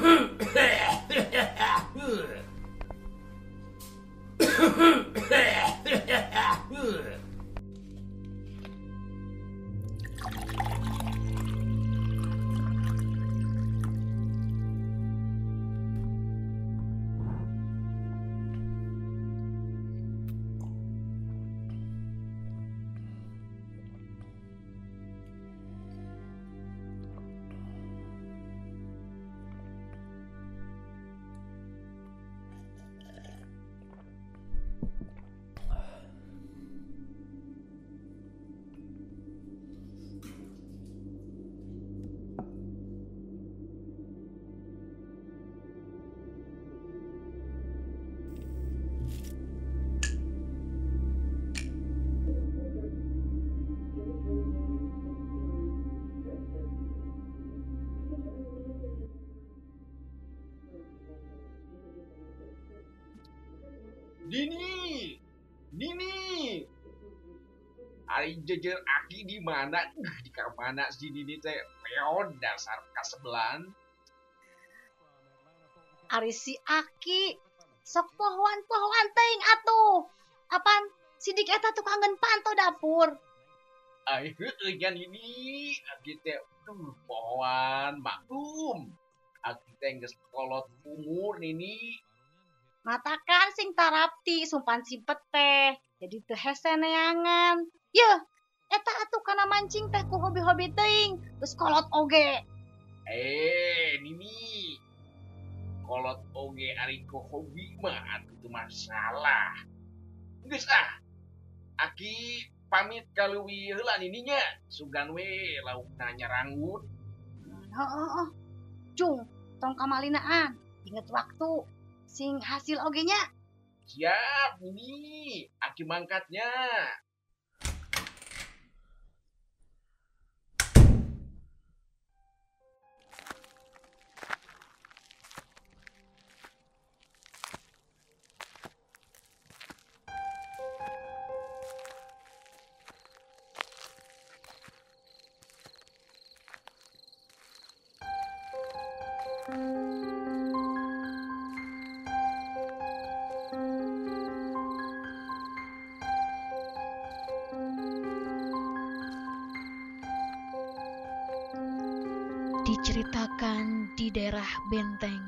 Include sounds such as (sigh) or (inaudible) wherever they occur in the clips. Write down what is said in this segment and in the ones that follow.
Mm-hmm. (laughs) Dini, Dini, Ari jejer aki di mana? Uh, di mana si Dini teh? Peon dasar kasebelan. Ari si Aki sok pohon-pohon teuing atuh. Apaan sidik eta tukangen pantau dapur. Heueuh jan ini aki teh uh, pohon maklum. Aki teh kolot umur nini. Matakan sing tarapti sumpan simpet teh. Jadi hese neangan. Yeuh, eta atuh kana mancing teh ku hobi-hobi teuing. Terus kolot oge. Eh, Nini. Kolot oge ari ku hobi mah atuh teu masalah. Geus ah. Aki pamit ka leuwih heula nininya. Sugan we laukna nyarangut. Heeh, heeh. Cung, tong kamalinaan. Ingat waktu. Sing hasil oge nya. Siap, Nini. Aki mangkatnya. Diceritakan di daerah Benteng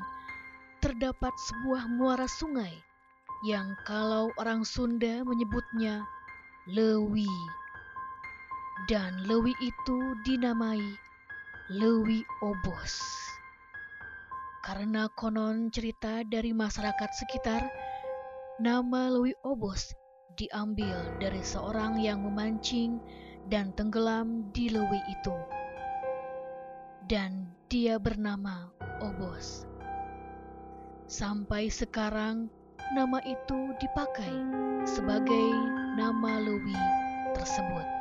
terdapat sebuah muara sungai yang kalau orang Sunda menyebutnya Lewi. Dan Lewi itu dinamai Lewi Obos. Karena konon cerita dari masyarakat sekitar, nama Lewi Obos diambil dari seorang yang memancing dan tenggelam di Lewi itu dan dia bernama Obos. Sampai sekarang nama itu dipakai sebagai nama Lewi tersebut.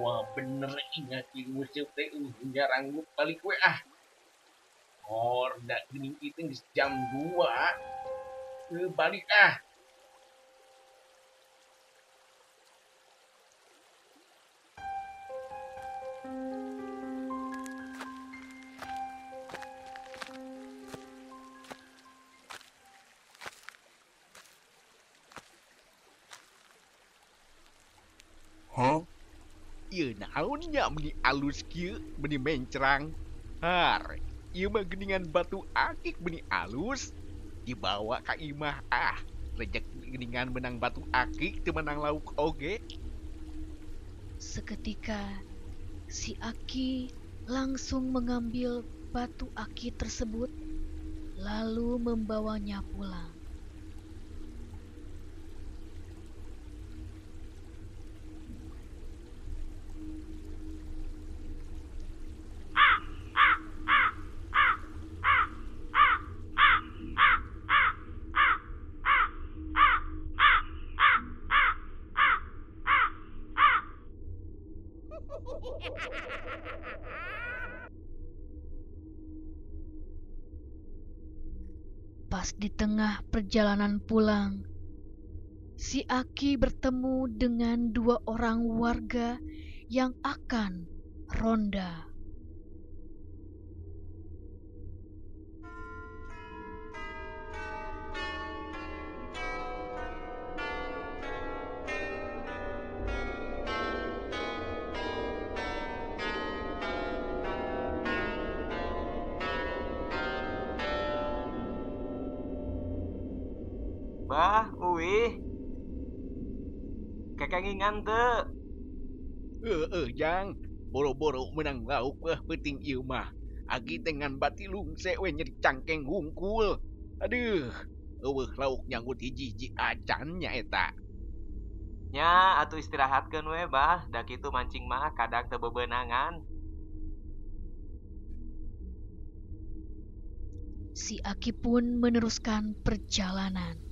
Wah bener ingat ilmu teh uh nyaranggut balik we ah. Horda geuning itu jam 2. Eh balik ah. Ieu naonnya meni alus kieu meni mencrang. Har, ieu mah geningan batu akik meni alus. Dibawa ka imah ah. Rejek geningan menang batu akik teu menang lauk oge. Seketika, si Aki langsung mengambil batu aki tersebut, lalu membawanya pulang. Pas di tengah perjalanan pulang, si Aki bertemu dengan dua orang warga yang akan ronda. Kekengingan teu. Eh, eh, jang. Boro-boro menang lauk eh penting ieu mah. Agi dengan bati lungse we nyeri cangkeng hungkul. Aduh, eueuh lauk nyanggut hiji-hiji acannya eta. Nya, atuh istirahatkeun we, Bah. Da kitu mancing mah kadang teu bebenangan. Si Aki pun meneruskan perjalanan.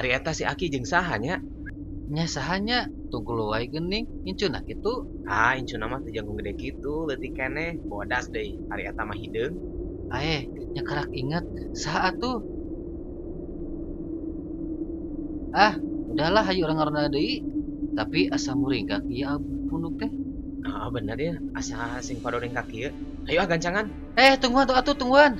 Ari eta si Aki jeung saha nya? nya sahanya tunggu lu wae geuning incuna kitu Ah, incuna mah teu jangkung gede kitu, leutik keneh. Bodas deui. Ari eta mah hideung. ae nya kerak inget saha atuh ah udahlah hayu orang orang deui tapi asa muringkak ieu punuk teh Ah, bener ya. Asa sing padoring kaki ya. Ayo ah gancangan. eh tungguan tuh atuh tungguan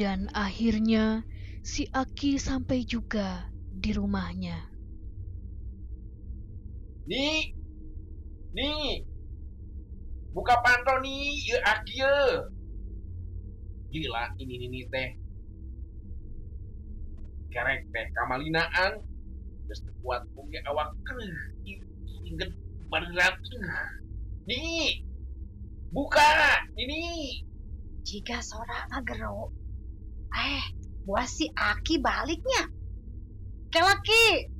Dan akhirnya si Aki sampai juga di rumahnya. Nih. Nih. Buka pantau nih, ieu aki ieu. Gila ini ini teh. Kerek teh kamalinaan. Teu kuat oge awak. Inget berat. Nih. Buka. Ini. Jika sora agero. Eh, buah si Aki baliknya. Kelaki.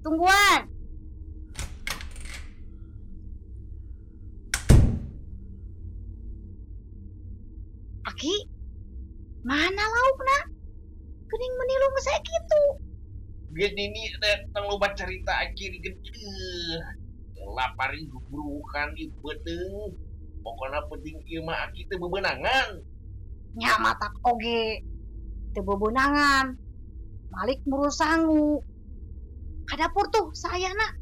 Tungguan. Aki, mana laukna? Kening menilung saya gitu. Geus ini tong loba cerita akhir gede. Laparin gugurukan ieu teu. Pokona penting mah aki teu bebenangan. Nya matak oge. Teu bebenangan. Malik muru sangu. Kadapur tuh saya nak.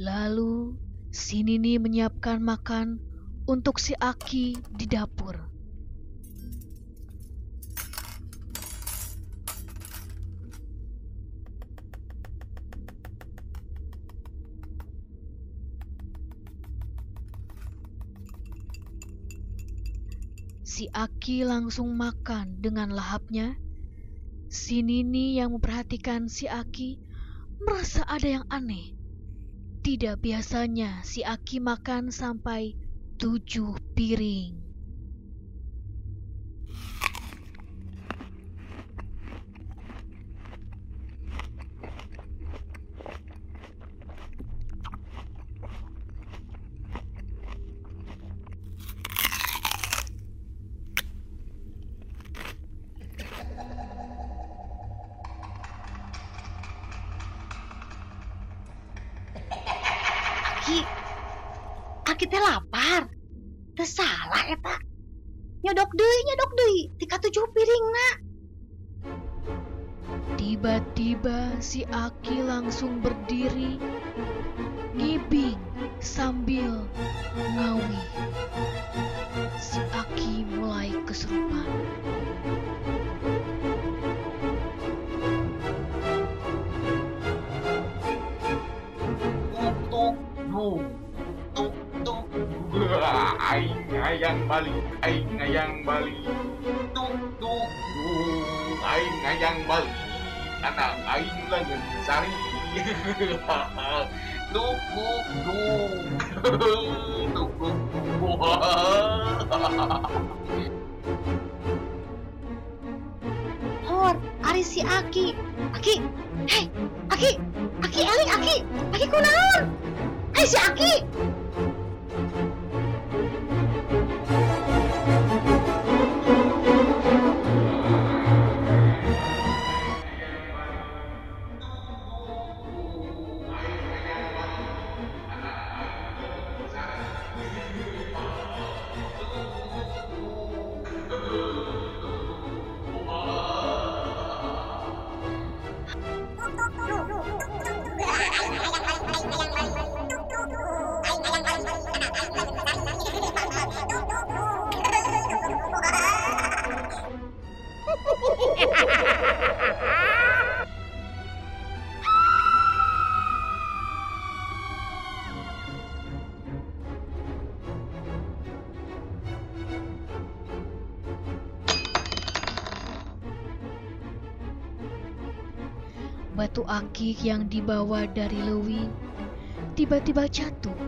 Lalu si Nini menyiapkan makan untuk si Aki di dapur. Si Aki langsung makan dengan lahapnya. Si Nini yang memperhatikan si Aki merasa ada yang aneh. Tidak biasanya si Aki makan sampai tujuh piring. Aki teh lapar. Teu salah eta. Nyodok deui, nyodok deui. Tika tujuh piring na. Tiba-tiba si Aki langsung berdiri, ngibing sambil ngayang balik aing ngayang balik tuk tuk dung aing ngayang balik anak aing langen sari tuk tuk dung tuk tuk Hor, ari si Aki. Aki, hei, Aki, Aki, eling Aki, Aki kunaon? Hei si Aki. Batu akik yang dibawa dari Lewi tiba-tiba jatuh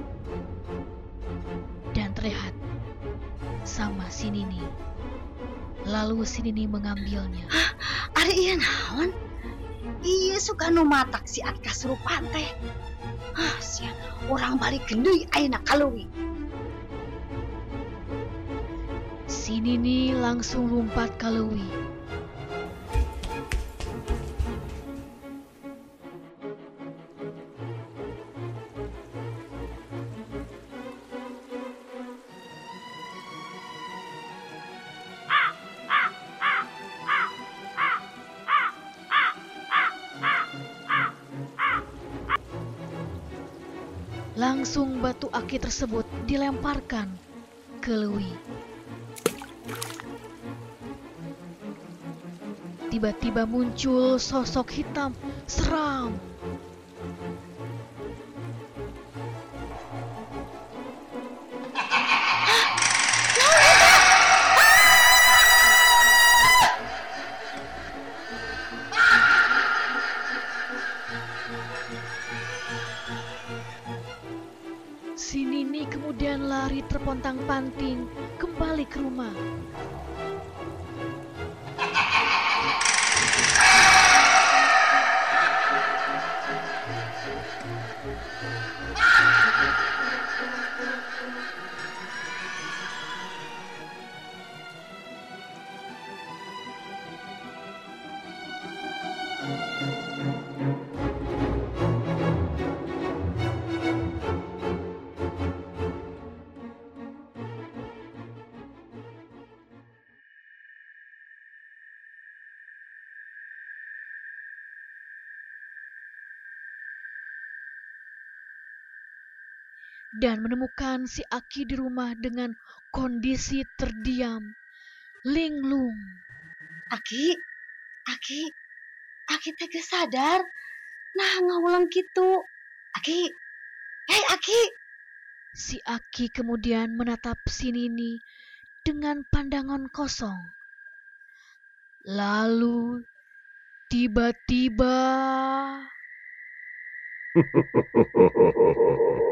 dan terlihat sama si Nini. Lalu si Nini mengambilnya. Ari ieu naon? Iya suka nu matak si Aki kasurupan teh. Ah, sia, orang balik deui ayeuna ka leuwih. Si Nini langsung lompat ke Langsung batu aki tersebut dilemparkan ke Lewi. Tiba-tiba muncul sosok hitam seram. Kemudian lari terpontang-panting kembali ke rumah. dan menemukan si Aki di rumah dengan kondisi terdiam. Linglung. Aki, Aki, Aki tega sadar. Nah, ngawulang gitu. Aki, hei Aki. Si Aki kemudian menatap si Nini dengan pandangan kosong. Lalu, tiba-tiba... (laughs)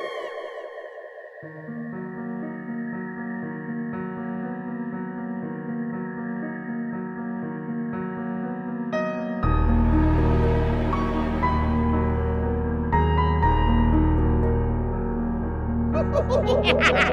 Ha ha ha!